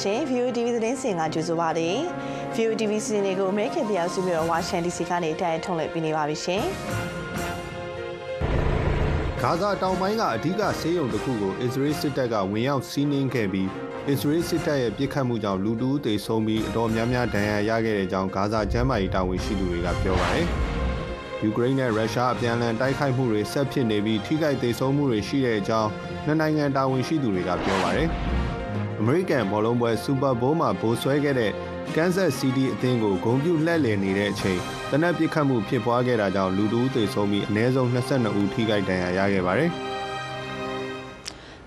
ရှင် VOTV သတင်းစင်ကကြိုဆိုပါရစေ VOTV စီစဉ်တွေကို American ပြည်အောင်စုမြို့တော်ဝါရှင် DC ကနေတိုင်ထုံးလွှင့်ပေးနေပါပြီရှင်ဂါဇာတောင်ပိုင်းကအဓိကဆေးရုံတစ်ခုကိုအစ္စရေးစစ်တပ်ကဝင်ရောက်စီးနင်းခဲ့ပြီးအစ္စရေးစစ်တပ်ရဲ့ပြစ်ခတ်မှုကြောင့်လူတူသေဆုံးပြီးအတော်များများဒဏ်ရာရခဲ့တဲ့အကြောင်းဂါဇာကျမ်းမာရေးတာဝန်ရှိသူတွေကပြောပါတယ်။ယူကရိန်းနဲ့ရုရှားအပြန်အလှန်တိုက်ခိုက်မှုတွေဆက်ဖြစ်နေပြီးထိခိုက်သေဆုံးမှုတွေရှိတဲ့အကြောင်းနှစ်နိုင်ငံတာဝန်ရှိသူတွေကပြောပါတယ်။ American ဘောလုံးပွဲ Super Bowl မှာဗိုလ်ဆွဲခဲ့တဲ့ Kansas City အသင်းကိုဂုံပြူလှည့်လည်နေတဲ့အချိန်တနက်ပစ်ခတ်မှုဖြစ်ပွားခဲ့တာကြောင့်လူတူသေဆုံးပြီးအနည်းဆုံး22ဦးထိခိုက်ဒဏ်ရာရခဲ့ပါတယ်။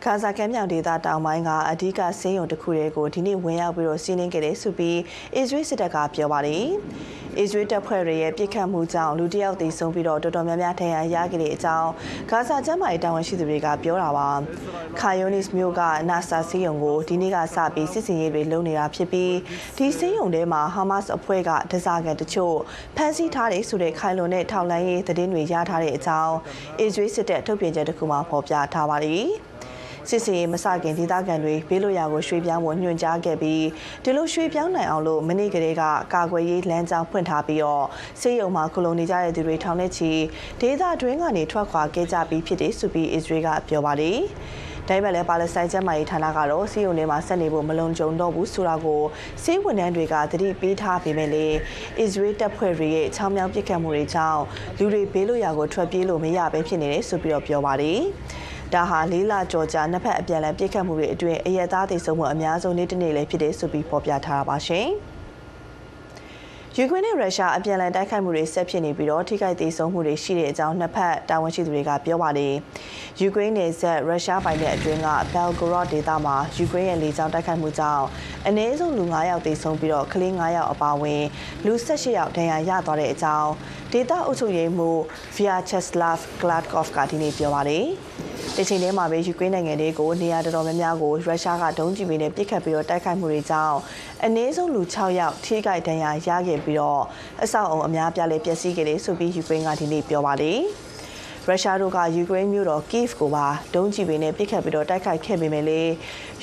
ခါဇာကမ်းမြောင်ဒေသတောင်ပိုင်းကအဓိကဆေးရုံတစ်ခုတွေကိုဒီနေ့ဝင်ရောက်ပြီးတော့စီးနင်းခဲ့တယ်ဆိုပြီးအစ္စရေးစစ်တပ်ကပြောပါတယ်။ အစ္စရေးတပ်ဖွဲ့တွေရဲ့ပြစ်ခတ်မှုကြောင့်လူတစ်ယောက်သေဆုံးပြီးတော့တော်တော်များများဒဏ်ရာရခဲ့တဲ့အကြောင်းဂါဇာကျမ်းမာရေးတာဝန်ရှိသူတွေကပြောတာပါ။ခါယိုနစ်မြို့ကနာဆာဆေးရုံကိုဒီနေ့ကစပြီးစစ်စင်ရေးတွေလုပ်နေတာဖြစ်ပြီးဒီဆေးရုံထဲမှာဟာမတ်စ်အဖွဲ့ကဒဇာကန်တချို့ဖမ်းဆီးထားတယ်ဆိုတဲ့ခိုင်လုံတဲ့ထောက်လှမ်းရေးသတင်းတွေရထားတဲ့အကြောင်းအစ္စရေးစစ်တပ်ထုတ်ပြန်ချက်တစ်ခုမှဖော်ပြထားပါတယ်။ စစ်စင်ရေးမစခင်ဒေသခံတွေဘေးလွတ်ရာကိုရွှေ့ပြောင်းဖို့ညွှန်ကြားခဲ့ပြီးဒီလိုရွှေ့ပြောင်းနိုင်အောင်လို့မနေ့ကလေးကကာကွယ်ရေးလမ်းကြောင်းဖွင့်ထားပြီးတော့စေယုံမှာခလုံးနေကြတဲ့သူတွေထောင်နဲ့ချီဒေသတွင်းကနေထွက်ခွာခဲ့ကြပြီးဖြစ်တယ်ဆိုပြီးအစ္စရေးကပြောပါတယ်။ဒါပေမဲ့လည်းပါလက်စတိုင်းကျမ်းမာရေးဌာနကတော့စီယုံထဲမှာဆက်နေဖို့မလုံခြုံတော့ဘူးဆိုတာကိုစေဝန်ထမ်းတွေကသတိပေးထားပေမဲ့လည်းအစ္စရေးတပ်ဖွဲ့တွေရဲ့ချောင်းမြောင်းပစ်ခတ်မှုတွေကြောင့်လူတွေဘေးလွတ်ရာကိုထွက်ပြေးလို့မရဘဲဖြစ်နေတယ်ဆိုပြီးတော့ပြောပါတယ်။ ဒါဟာလေးလကြော်ကြာနှစ်ဖက်အပြန်အလှန်ပြစ်ခတ်မှုတွေအတွင်းအရက်သားသိဆုံးမှုအများဆုံးနေ့တစ်နေ့လည်းဖြစ်တယ်ဆိုပြီးဖော်ပြထားတာပါရှင်။ယူကရိန်းနဲ့ရုရှားအပြန်အလှန်တိုက်ခိုက်မှုတွေဆက်ဖြစ်နေပြီးတော့ထိခိုက်ဒေဆုံးမှုတွေရှိတဲ့အကြောင်းနှစ်ဖက်တာဝန်ရှိသူတွေကပြောပါတယ်။ယူကရိန်းနယ်စပ်ရုရှားပိုင်တဲ့အတွင်းကဘယ်လ်ဂရော့ဒေသမှာယူကရိန်းရဲ့လေကြောင်းတိုက်ခိုက်မှုကြောင့်အနည်းဆုံးလူ9ယောက်သေဆုံးပြီးတော့ကလေး9ယောက်အပါအဝင်လူ18ယောက်ဒဏ်ရာရသွားတဲ့အကြောင်းဒေသအုပ်ချုပ်ရေးမှူး Vyacheslav Gladkov ကဒီနေ့ပြောပါတယ်။ တချိန်တည်းမှာပဲယူကရိန်းနိုင်ငံတွေကိုနေရာတော်တော်များများကိုရုရှားကဒုံးကျည်တွေနဲ့ပစ်ခတ်ပြီးတော့တိုက်ခိုက်မှုတွေကြောင့်အနည်းဆုံးလူ6ယောက်ထိခိုက်ဒဏ်ရာရခဲ့ပြီးတော့အဆောက်အုံအများပြားလည်းပျက်စီးခဲ့တယ်ဆိုပြီးယူကရိန်းကဒီနေ့ပြောပါတယ်ရုရှားတို့ကယူကရိန်းမြို့တော်ကိဗ်ကိုပါဒုံးကျည်တွေနဲ့ပစ်ခတ်ပြီးတော့တိုက်ခိုက်ခဲ့ပေမဲ့လေ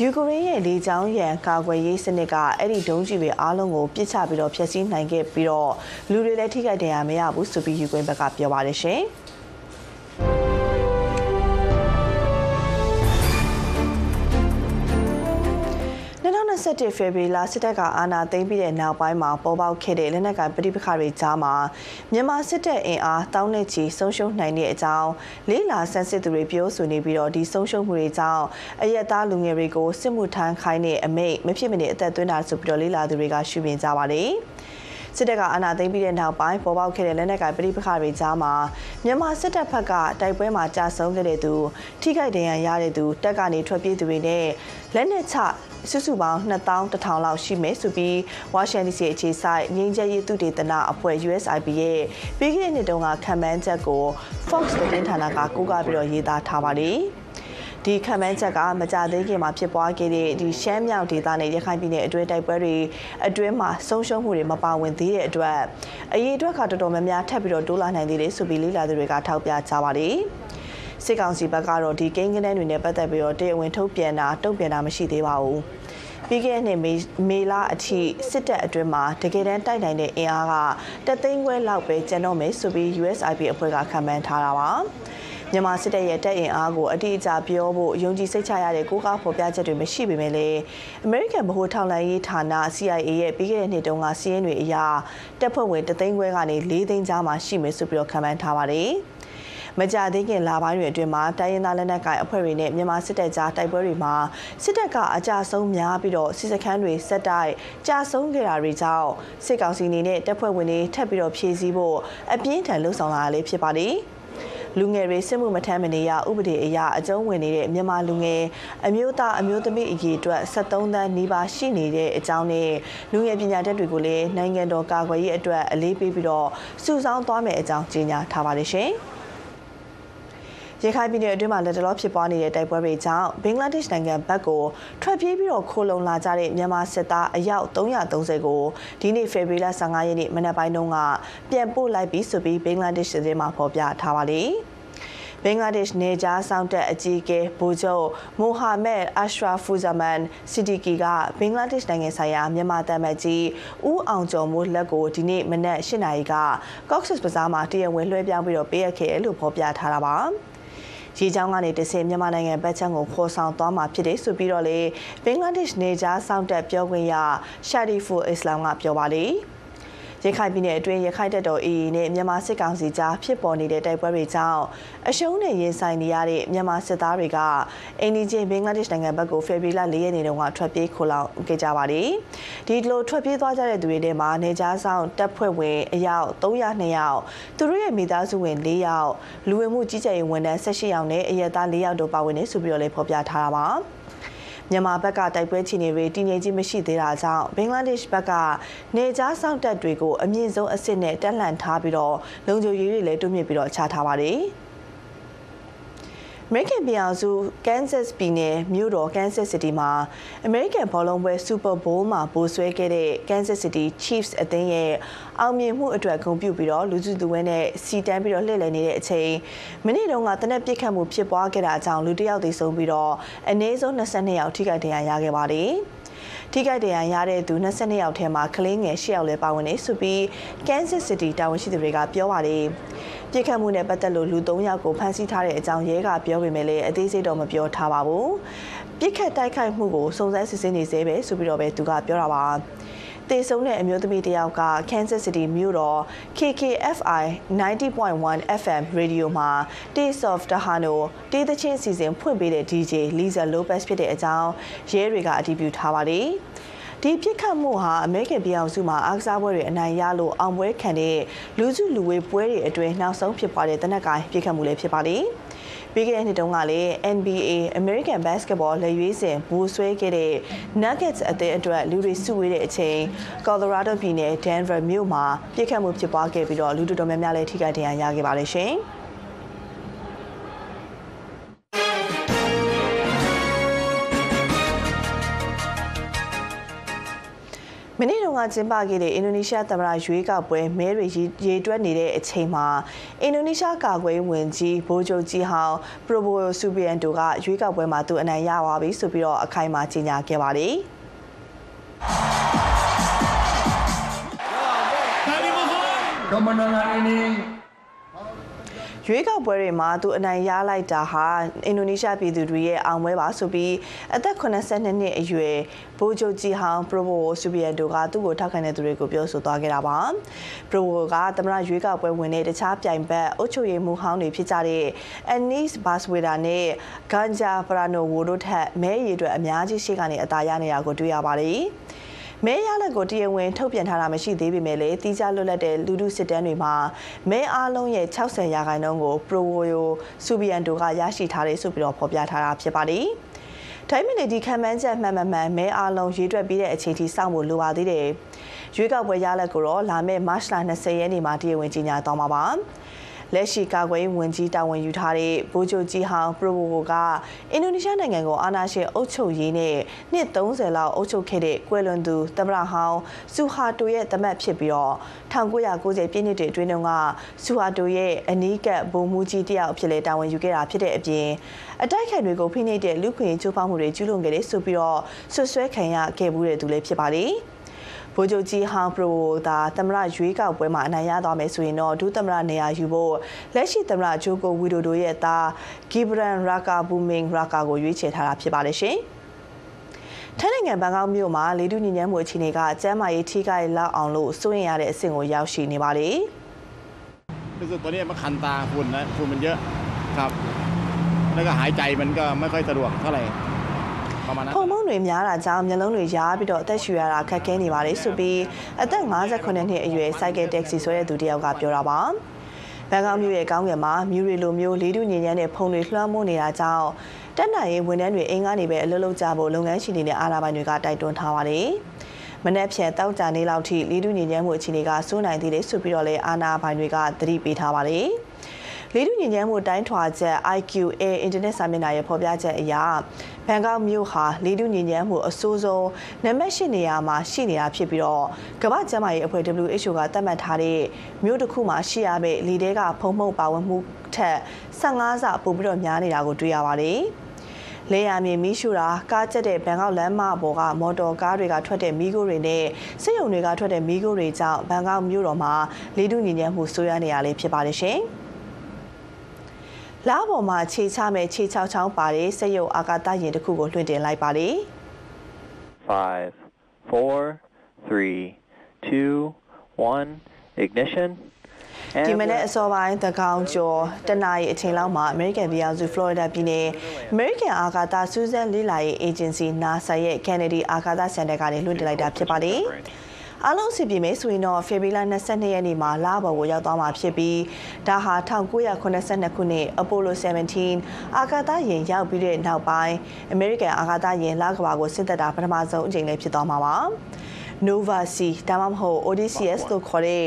ယူကရိန်းရဲ့လေကြောင်းရန်ကာကွယ်ရေးစနစ်ကအဲ့ဒီဒုံးကျည်တွေအားလုံးကိုပစ်ချပြီးတော့ဖျက်ဆီးနိုင်ခဲ့ပြီးတော့လူတွေလည်းထိခိုက်ဒဏ်ရာမရဘူးဆိုပြီးယူကရိန်းဘက်ကပြောပါတယ်ရှင်။ 2021ဖေဖော်ဝါရီလစစ်တပ်ကအာဏာသိမ်းပြီးတဲ့နောက်ပိုင်းမှာပေါ်ပေါက်ခဲ့တဲ့လက်နက်ကိုင်ပဋိပက္ခတွေကြားမှာမြန်မာစစ်တပ်အင်အားတောင်းနဲ့ချီဆုံးရှုံးနိုင်တဲ့အကြောင်းလေးလာဆန်းစစ်သူတွေပြောဆိုနေပြီးတော့ဒီဆုံးရှုံးမှုတွေကြောင့်အရက်သားလူငယ်တွေကိုစစ်မှုထမ်းခိုင်းတဲ့အမိန့်မဖြစ်မနေအသက်သွင်းတာဆိုပြီးတော့လေးလာသူတွေကရှုမြင်ကြပါတယ်။ စစ်တပ်ကအာဏာသိမ်းပြီးတဲ့နောက်ပိုင်းပေါ်ပေါက်ခဲ့တဲ့လက်နက်ကိုင်ပဋိပက္ခတွေကြားမှာမြန်မာစစ်တပ်ဘက်ကတိုက်ပွဲမှာကြာဆုံးခဲ့တဲ့သူထိခိုက်ဒဏ်ရာရတဲ့သူတပ်ကနေထွက်ပြေးသူတွေနဲ့လက်နက်ချစုစုပေါင်း2100လောက်ရှိမယ်ဆိုပြီးဝါရှင်တန် DC အခြေစိုက်ငင်းချက်ရေးသုတေသနအဖွဲ့ USIP ရဲ့ပြီးခဲ့တဲ့နှစ်တုန်းကခံမှန်းချက်ကို Fox သတင်းဌာနကကိုးကားပြီးတော့ရေးသားထားပါတယ် ဒီခံမှန်းချက်ကမကြသေးခင်မှာဖြစ်ပွားခဲ့တဲ့ဒီရှမ်းမြောက်ဒေသနဲ့ရခိုင်ပြည်နယ်အတွင်းတိုက်ပွဲတွေအတွင်းမှာဆုံးရှုံးမှုတွေမပါဝင်သေးတဲ့အတွက်အရေးအတွက်ကတော်တော်များများထပ်ပြီးတော့တိုးလာနိုင်သေးတယ်ဆိုပြီးလေ့လာသူတွေကထောက်ပြကြပါတယ်။စစ်ကောင်စီဘက်ကတော့ဒီကိန်းကနန်းတွေနဲ့ပတ်သက်ပြီးတော့တရားဝင်ထုတ်ပြန်တာတုံ့ပြန်တာမရှိသေးပါဘူးပြီးခဲ့တဲ့မေမေလအထိစစ်တပ်အတွင်းမှာတကယ်တမ်းတိုက်နိုင်တဲ့အင်အားကတသိန်းခွဲလောက်ပဲကျန်တော့မယ်ဆိုပြီး USIP အဖွဲ့ကခန့်မှန်းထားတာပါ မြန်မာစစ်တပ်ရဲ့တပ်အင်အားကိုအတိအကျပြောဖို့ယုံကြည်စိတ်ချရတဲ့ကိုးကားဖော်ပြချက်တွေမရှိပေမဲ့လည်း American ဗဟိုထောက်လှမ်းရေးဌာန CIA ရဲ့ပြီးခဲ့တဲ့နှစ်တုန်းကစီးရင်တွေအရတပ်ဖွဲ့ဝင်တသိန်းခွဲကနေ၄သိန်းကြားမှာရှိမယ်ဆိုပြီးတော့ခန့်မှန်းထားပါတယ်။မကြသေးခင်လပိုင်းတွေအတွင်းမှာတိုင်းရင်းသားလက်နက်ကိုင်အဖွဲ့တွေနဲ့မြန်မာစစ်တပ်ကြားတိုက်ပွဲတွေမှာစစ်တပ်ကအကြဆုံးများပြီးတော့စစ်စခန်းတွေစက်တိုက်ကြာဆုံးခဲ့တာတွေကြောင့်စစ်ကောင်စီအနေနဲ့တပ်ဖွဲ့ဝင်တွေထပ်ပြီးတော့ဖြည့်ဆည်းဖို့အပြင်းထန်လှုံ့ဆော်လာတာလေးဖြစ်ပါတယ် လူငယ်တွေစစ်မှုမထမ်းမနေရဥပဒေအရအကျုံးဝင်နေတဲ့မြန်မာလူငယ်အမျိုးသားအမျိုးသမီးအရေးအတွက်73သန်းနီးပါးရှိနေတဲ့အကြောင်းနဲ့လူငယ်ပညာတတ်တွေကိုလည်းနိုင်ငံတော်ကာကွယ်ရေးအတွက်အလေးပေးပြီးတော့စုဆောင်းသွားမယ်အကြောင်းကြေညာထားပါတယ်ရှင်။ ရခိုင်ပြည်နယ်အတွင်းမှာလက်တလောဖြစ်ပွားနေတဲ့တိုက်ပွဲတွေကြောင့်ဘင်္ဂလားဒေ့ရှ်နိုင်ငံဘက်ကိုထွက်ပြေးပြီးတော့ခိုလုံလာကြတဲ့မြန်မာစစ်သားအယောက်330ကိုဒီနေ့ဖေဖော်ဝါရီလ15ရက်နေ့မနက်ပိုင်းတုန်းကပြန်ပို့လိုက်ပြီးဆိုပြီးဘင်္ဂလားဒေ့ရှ်သတင်းမှာဖော်ပြထားပါလေ။ဘင်္ဂလားဒေ့ရှ်နေကြားဆောင်တက်အကြီးအကဲဘူဂျိုမိုဟာမက်အရှရာဖူဇာမန်စီဒီကီကဘင်္ဂလားဒေ့ရှ်နိုင်ငံဆိုင်ရာမြန်မာတမန်ကြီးဦးအောင်ကျော်မိုးလက်ကိုဒီနေ့မနက်၈နာရီက Cox's Bazar မှာတရားဝင်လွှဲပြောင်းပြီးတော့ပေးရခဲ့တယ်လို့ဖော်ပြထားတာပါ ရေချောင်းကနေတဆင်မြန်မာနိုင်ငံဘက်ချမ်းကိုခေါ်ဆောင်သွားမှာဖြစ်တယ်ဆိုပြီးတော့လေဘင်္ဂလားဒေ့ရှ်နေကြားစောင့်တက်ပြောခွင့်ရရှာဒီဖူအစ္စလာမ်ကပြောပါလေ။ ရခိုင်ပြည်နယ်အတွင်းရခိုင်တပ်တော် AA နဲ့မြန်မာစစ်ကောင်စီကြားဖြစ်ပေါ်နေတဲ့တိုက်ပွဲတွေကြောင့်အရှုံးနဲ့ရင်ဆိုင်နေရတဲ့မြန်မာစစ်သားတွေကအိန္ဒိချင်းဘင်္ဂလားဒေ့ရှ်နိုင်ငံဘက်ကိုဖေဖော်ဝါရီလ၄ရက်နေ့တုန်းကထွက်ပြေးခိုလောင်ခဲ့ကြပါတယ်။ဒီလိုထွက်ပြေးသွားကြတဲ့သူတွေထဲမှာနေကြားဆောင်တပ်ဖွဲ့ဝင်အယောက်302ယောက်သူတို့ရဲ့မိသားစုဝင်4ယောက်လူဝင်မှုကြီးကြပ်ရေးဝန်ထမ်း18ယောက်နဲ့အရက်သား4ယောက်တို့ပါဝင်နေဆိုပြီးတော့လည်းဖော်ပြထားတာပါ။ မြန်မာဘက်ကတိုက်ပွဲချီနေတွေတည်ငြိမ်ခြင်းမရှိသေးတာကြောင့်ဘင်္ဂလားဒေ့ရှ်ဘက်ကနေကြားစောင့်တပ်တွေကိုအမြင့်ဆုံးအဆင့်နဲ့တက်လှန်ထားပြီးတော့လုံခြုံရေးတွေလည်းတွမြင့်ပြီးတော့ချထားပါတယ်။ အမေရိကန်ပြည်အောင်စု Kansas ပြည်နယ်မြို့တော် Kansas City မှာအမေရိကန်ဘောလုံးပွဲ Super Bowl မှာပိုဆွဲခဲ့တဲ့ Kansas City Chiefs အသင်းရဲ့အောင်မြင်မှုအတွက်ဂုဏ်ပြုပြီးတော့လူစုလူဝဲနဲ့စီတန်းပြီးတော့လှည့်လည်နေတဲ့အချိန်မိနစ်တုန်းကတနက်ပစ်ခတ်မှုဖြစ်ပွားခဲ့တာကြောင့်လူတစ်ယောက်သေဆုံးပြီးတော့အနည်းဆုံး22ယောက်ထိခိုက်ဒဏ်ရာရခဲ့ပါတယ်။ ထိခိုက်ဒဏ်ရာရတဲ့သူ22ယောက်ထဲမှာကလေးငယ်10ယောက်လည်းပါဝင်နေဆိုပြီး Kansas City တာဝန်ရှိသူတွေကပြောပါတယ်။ပြစ်ခတ်မှုနဲ့ပတ်သက်လို့လူ3ယောက်ကိုဖမ်းဆီးထားတဲ့အကြောင်းရဲကပြောပေမဲ့လည်းအသေးစိတ်တော့မပြောထားပါဘူးပြစ်ခတ်တိုက်ခိုက်မှုကိုစုံစမ်းစစ်ဆေးနေသေးပဲဆိုပြီးတော့ပဲသူကပြောတာပါ တေဆုံးတဲ့အမျိုးသမီးတယောက်က Kansas City မြို့တော် KKFI 90.1 FM Radio မှာ Taste of Tahano တေးသချင်းစီစဉ်ဖွင့်ပေးတဲ့ DJ Lisa Lopez ဖြစ်တဲ့အကြောင်းရဲတွေကအတည်ပြုထားပါတယ်။ဒီပြစ်ခတ်မှုဟာအမေရိကန်ပြည်အောင်စုမှာအားကစားပွဲတွေအနိုင်ရလို့အောင်ပွဲခံတဲ့လူစုလူဝေးပွဲတွေအတွင်းနောက်ဆုံးဖြစ်ပွားတဲ့တနက်ကိုင်းပြစ်ခတ်မှုလည်းဖြစ်ပါတယ်။ ပြီးခဲ့တဲ့နှစ်တုန်းကလည်း NBA American Basketball လက်ရွေးစင်ဘူဆွဲခဲ့တဲ့ Nuggets အသင်းအတွက်လူတွေစုဝေးတဲ့အချိန် Colorado ပြည်နယ် Denver မြို့မှာပြစ်ခတ်မှုဖြစ်ပွားခဲ့ပြီးတော့လူတော်တော်များများလည်းထိခိုက်ဒဏ်ရာရခဲ့ပါတယ်ရှင်။ မနေ့တုန်းကကျင်းပခဲ့တဲ့အင်ဒိုနီးရှားသမ္မတရွေးကောက်ပွဲမဲတွေရေတွက်နေတဲ့အချိန်မှာအင်ဒိုနီးရှားကာကွယ်ဝင်ကြီးဘိုဂျိုကြီးဟောင်းပရိုဘိုဆူဘီယန်တိုကရွေးကောက်ပွဲမှာသူအနိုင်ရပါပြီဆိုပြီးတော့အခိုင်အမာကြေညာခဲ့ပါတယ်။ Kemenangan ini ရွေးကောက်ပွဲတွေမှာသူအနိုင်ရလိုက်တာဟာအင်ဒိုနီးရှားပြည်သူတွေရဲ့အောင်ပွဲပါဆိုပြီးအသက်82နှစ်အရွယ်ဘိုဂျိုဂျီဟောင်ပရိုဘိုဆူဘီယန်တို့ကသူ့ကိုထောက်ခံတဲ့သူတွေကိုပြောဆိုသွားခဲ့တာပါပရိုဘိုကသမရရွေးကောက်ပွဲဝင်တဲ့တခြားပြိုင်ဘက်အုတ်ချုပ်ရေးမှုဟောင်းတွေဖြစ်ကြတဲ့အန်နီစ်ဘတ်စဝေဒါနဲ့ဂန်ဂျာပရာနိုဝိုတို့ထက်မဲရည်တွေအများကြီးရှိကနေအသာရနေတာကိုတွေ့ရပါတယ် မဲရလက်ကိုတရားဝင်ထုတ်ပြန်ထားတာမရှိသေးပေမဲ့လည်းတီးခြားလွတ်လပ်တဲ့လူထုစစ်တမ်းတွေမှာမဲအားလုံးရဲ့60ရာခိုင်နှုန်းကိုပရိုဝိုဆူဘီယန်တိုကရရှိထားတယ်ဆိုပြီးတော့ဖော်ပြထားတာဖြစ်ပါတယ်။တိုင်းပြည်ဒီခံမှန်းချက်မှန်မှန်မှန်မဲအားလုံးရေးတွက်ပြီးတဲ့အချိန်ထိစောင့်ဖို့လိုပါသေးတယ်။ရွေးကောက်ပွဲရလက်ကိုတော့လာမယ့်မတ်လ20ရက်နေ့မှာတရားဝင်ကြေညာသွားမှာပါ။ လက်ရှိကာကွယ်ရေးဝန်ကြီးတာဝန်ယူထားတဲ့ဗိုလ်ချုပ်ကြီးဟောင်းပရိုဘိုကအင်ဒိုနီးရှားနိုင်ငံကိုအာဏာရှင်အုပ်ချုပ်ရေးနဲ့နှစ်30လောက်အုပ်ချုပ်ခဲ့တဲ့ကွယ်လွန်သူသမ္မတဟောင်းဆူဟာတိုရဲ့တမတ်ဖြစ်ပြီးတော့1990ပြည့်နှစ်တွေအတွင်းတုန်းကဆူဟာတိုရဲ့အနီးကပ်ဗိုလ်မှူးကြီးတယောက်ဖြစ်လေတာဝန်ယူခဲ့တာဖြစ်တဲ့အပြင်အတိုက်ခံတွေကိုဖိနှိပ်တဲ့လူခွင့်ချိုးဖောက်မှုတွေကျူးလွန်ခဲ့တယ်ဆိုပြီးတော့ဆွဆွဲခံရခဲ့မှုတဲ့သူလည်းဖြစ်ပါလေ။ ဗိုလ်ချုပ်ကြီးဟောင်ပရိုသာသမရရွေးကောက်ပွဲမှာအနိုင်ရသွားမယ်ဆိုရင်တော့ဒုသမရနေရာယူဖို့လက်ရှိသမရဂျိုကိုဝီဒိုဒိုရဲ့သားဂီဘရန်ရာကာဘူမင်ရာကာကိုရွေးချယ်ထားတာဖြစ်ပါတယ်ရှင်။ထိုင်းနိုင်ငံဘန်ကောက်မြို့မှာလေတုညဉ့်ညမ်းမှုအခြေအနေကကျန်းမာရေးထိခိုက်လောက်အောင်လို့စိုးရင်ရတဲ့အဆင့်ကိုရောက်ရှိနေပါလေ။รู้สึกตอนนี้มันคันตาฝุ่นนะฝุ่นมันเยอะครับแล้วก็หายใจมันก็ไม่ค่อยสะดวกเท่าไหร่ ဖုံမုံတွေများတာကြောင့်မျက်လုံးတွေရားပြီးတော့အသက်ရှူရတာခက်ခဲနေပါတယ်ဆိုပြီးအသက်58နှစ်အရွယ်စိုက်ကယ်တက္ကစီဆွဲတဲ့သူတယောက်ကပြောတာပါဘန်ကောက်မြို့ရဲ့ကောင်းကင်မှာမြူရီလိုမျိုးလေးတူညဉ့်ညမ်းတဲ့ဖုံတွေလွှမ်းမိုးနေတာကြောင့်တက်နိုင်ရေးဝန်ထမ်းတွေအင်ကားနေပဲအလုပ်လုပ်ကြဖို့လုပ်ငန်းရှင်တွေနဲ့အာဏာပိုင်တွေကတိုက်တွန်းထားပါတယ်မနက်ဖြန်တောက်ကြနေလောက်ထိလေးတူညဉ့်ညမ်းမှုအခြေအနေကစိုးနိုင်သေးတယ်ဆိုပြီးတော့လည်းအာဏာပိုင်တွေကသတိပေးထားပါတယ်။ လေထုညဉ့်ဉန်းမှုတိုင်းထွာချက် IQA အင်တာနက်စာမျက်နှာရဲ့ဖော်ပြချက်အရဘန်ကောက်မြို့ဟာလေထုညဉ့်ဉန်းမှုအဆိုးဆုံးနံပါတ်၈နေရာမှာရှိနေတာဖြစ်ပြီးတော့ကမ္ဘာ့ကျန်းမာရေးအဖွဲ့ WHO ကသတ်မှတ်ထားတဲ့မြို့တစ်ခုမှာရှိရမယ့်လေထဲကဖုံမှုပါဝင်မှုထက်15ဆပိုပြီးတော့များနေတာကိုတွေ့ရပါတယ်။လေယာမြေမီးရှို့တာကားကျက်တဲ့ဘန်ကောက်လမ်းမပေါ်ကမော်တော်ကားတွေကထွက်တဲ့မီးခိုးတွေနဲ့စစ်ရုံတွေကထွက်တဲ့မီးခိုးတွေကြောင့်ဘန်ကောက်မြို့တော်မှာလေထုညဉ့်ဉန်းမှုဆိုးရွားနေရလေဖြစ်ပါတယ်ရှင်။ လာပေါ်မှာခြေချမဲ့ခြေချောက်ချောင်းပါတဲ့စက်ရုပ်အာကာသယာဉ်တစ်ခုကိုလွှင့်တင်လိုက်ပါလေ5 4 3 2 1 ignition ဒီမနေ့အစောပိုင်းသကောင်ကျော်တနာရီအချိန်လောက်မှာ American ပြည်ထောင်စု Florida ပြည်နယ် American အာကာသစူးစမ်းလေ့လာရေး agency NASA ရဲ့ Kennedy အာကာသစင်တာကနေလွှင့်တင်လိုက်တာဖြစ်ပါတယ်။ အားလုံးအစီပြေမယ်ဆိုရင်တော့ဖေဖေးလာ22ရက်နေ့မှာလာဘော်ကိုရောက်သွားမှာဖြစ်ပြီးဒါဟာ1982ခုနှစ် Apollo 17အာကာသယာဉ်ရောက်ပြီးတဲ့နောက်ပိုင်း American အာကာသယာဉ်လကဘာကိုဆင်းသက်တာပထမဆုံးအကြိမ်လည်းဖြစ်သွားမှာပါ Nova C ဒါမှမဟုတ် Odysseus လို့ခေါ်တဲ့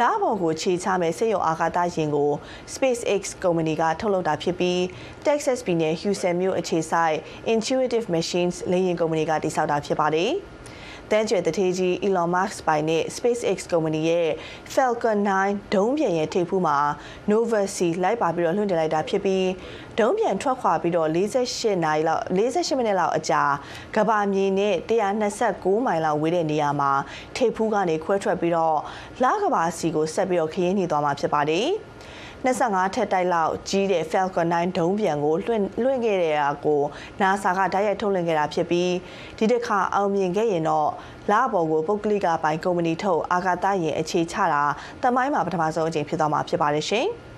လာဘော်ကိုခြေချမဲ့စေယုံအာကာသယာဉ်ကို SpaceX ကုမ္ပဏီကထုတ်လုပ်တာဖြစ်ပြီး Texas ပြည်နယ် Houston မြို့အခြေစိုက် Intuitive Machines လေယာဉ်ကုမ္ပဏီကတည်ဆောက်တာဖြစ်ပါတယ်။ တန်းကျယ်တထေးကြီး Elon Musk ပိုင်တဲ့ SpaceX ကုမ္ပဏီရဲ့ Falcon 9ဒုံးပျံရဲ့ထိပ်ဖူးမှာ Nova C လိုက်ပါပြီးတော့လွှင့်တင်လိုက်တာဖြစ်ပြီးဒုံးပျံထွက်ခွာပြီးတော့48နာရီလောက်48မိနစ်လောက်အကြာကဘာမြေနဲ့129မိုင်လောက်ဝေးတဲ့နေရာမှာထိပ်ဖူးကနေခွဲထွက်ပြီးတော့လာကဘာစီကိုဆက်ပြီးတော့ခရီးနှီးသွားမှာဖြစ်ပါတယ်။ 25ထက်တိုက်လောက်ကြီးတဲ့ Falcon 9ဒုံးပျံကိုလွှင့်လွှင့်ခဲ့တဲ့အားကို NASA ကတိုက်ရိုက်ထုတ်လွှင့်ခဲ့တာဖြစ်ပြီးဒီတစ်ခါအောင်မြင်ခဲ့ရင်တော့လဘော်ကိုပုတ်ကလိကပိုင်ကုမ္ပဏီထုတ်အာကာသယာဉ်အခြေချတာတမိုင်းမှာပထမဆုံးအကြိမ်ဖြစ်သွားမှာဖြစ်ပါတယ်ရှင်။